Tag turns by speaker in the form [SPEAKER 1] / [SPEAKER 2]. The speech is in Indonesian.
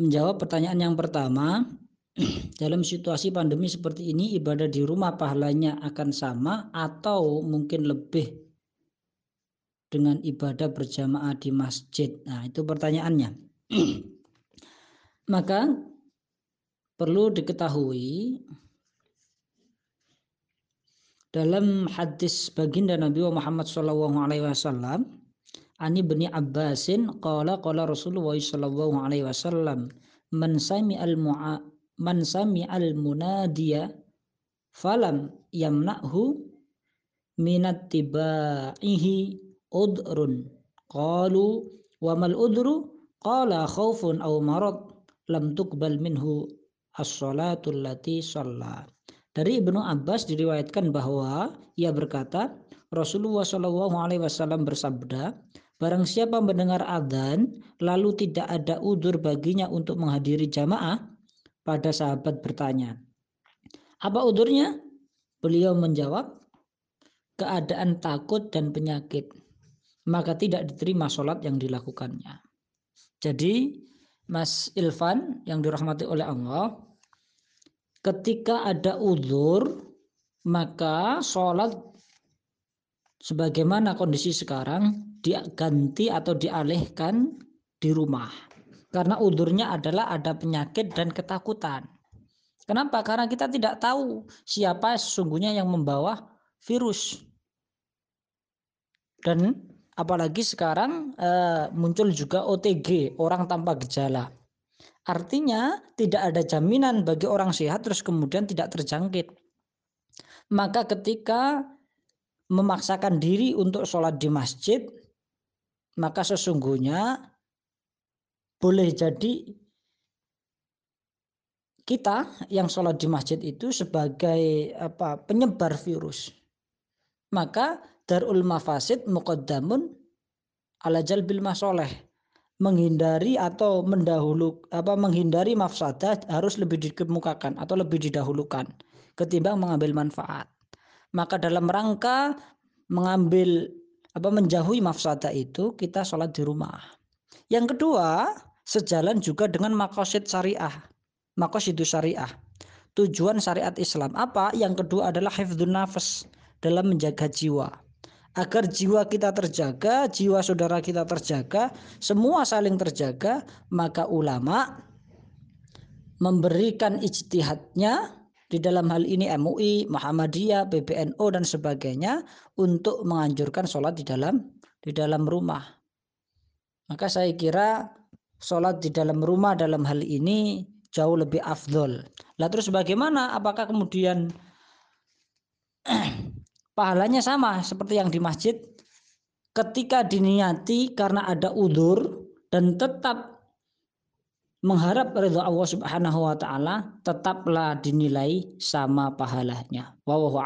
[SPEAKER 1] menjawab pertanyaan yang pertama, dalam situasi pandemi seperti ini ibadah di rumah pahalanya akan sama atau mungkin lebih dengan ibadah berjamaah di masjid. Nah, itu pertanyaannya. Maka perlu diketahui dalam hadis baginda Nabi Muhammad wasallam ani bin Abbasin qala qala Rasulullah sallallahu alaihi wasallam man sami al man sami al munadiya falam yamna'hu minat tibaihi udrun. Qalu wa mal udru? Qala khaufun aw marad lam tuqbal minhu as-salatu allati shalla dari Ibnu Abbas diriwayatkan bahwa ia berkata, Rasulullah Shallallahu Alaihi Wasallam bersabda, Barang siapa mendengar adzan lalu tidak ada udur baginya untuk menghadiri jamaah, pada sahabat bertanya, apa udurnya? Beliau menjawab, keadaan takut dan penyakit, maka tidak diterima sholat yang dilakukannya. Jadi, Mas Ilvan yang dirahmati oleh Allah, ketika ada uzur maka sholat sebagaimana kondisi sekarang diganti atau dialihkan di rumah. Karena udurnya adalah ada penyakit dan ketakutan. Kenapa? Karena kita tidak tahu siapa sesungguhnya yang membawa virus. Dan apalagi sekarang e, muncul juga OTG orang tanpa gejala. Artinya tidak ada jaminan bagi orang sehat terus kemudian tidak terjangkit. Maka ketika memaksakan diri untuk sholat di masjid, maka sesungguhnya boleh jadi kita yang sholat di masjid itu sebagai apa penyebar virus. Maka darul mafasid muqaddamun ala jalbil masoleh menghindari atau mendahulu apa menghindari mafsadah harus lebih dikemukakan atau lebih didahulukan ketimbang mengambil manfaat. Maka dalam rangka mengambil apa menjauhi mafsadah itu kita sholat di rumah. Yang kedua, sejalan juga dengan makosid syariah. Makosid syariah. Tujuan syariat Islam apa? Yang kedua adalah hifdzun nafas dalam menjaga jiwa agar jiwa kita terjaga, jiwa saudara kita terjaga, semua saling terjaga, maka ulama memberikan ijtihadnya di dalam hal ini MUI, Muhammadiyah, PBNU dan sebagainya untuk menganjurkan sholat di dalam di dalam rumah. Maka saya kira sholat di dalam rumah dalam hal ini jauh lebih afdol. Lah terus bagaimana? Apakah kemudian pahalanya sama seperti yang di masjid ketika diniati karena ada udur dan tetap mengharap ridha Allah Subhanahu wa taala tetaplah dinilai sama pahalanya. Wallahu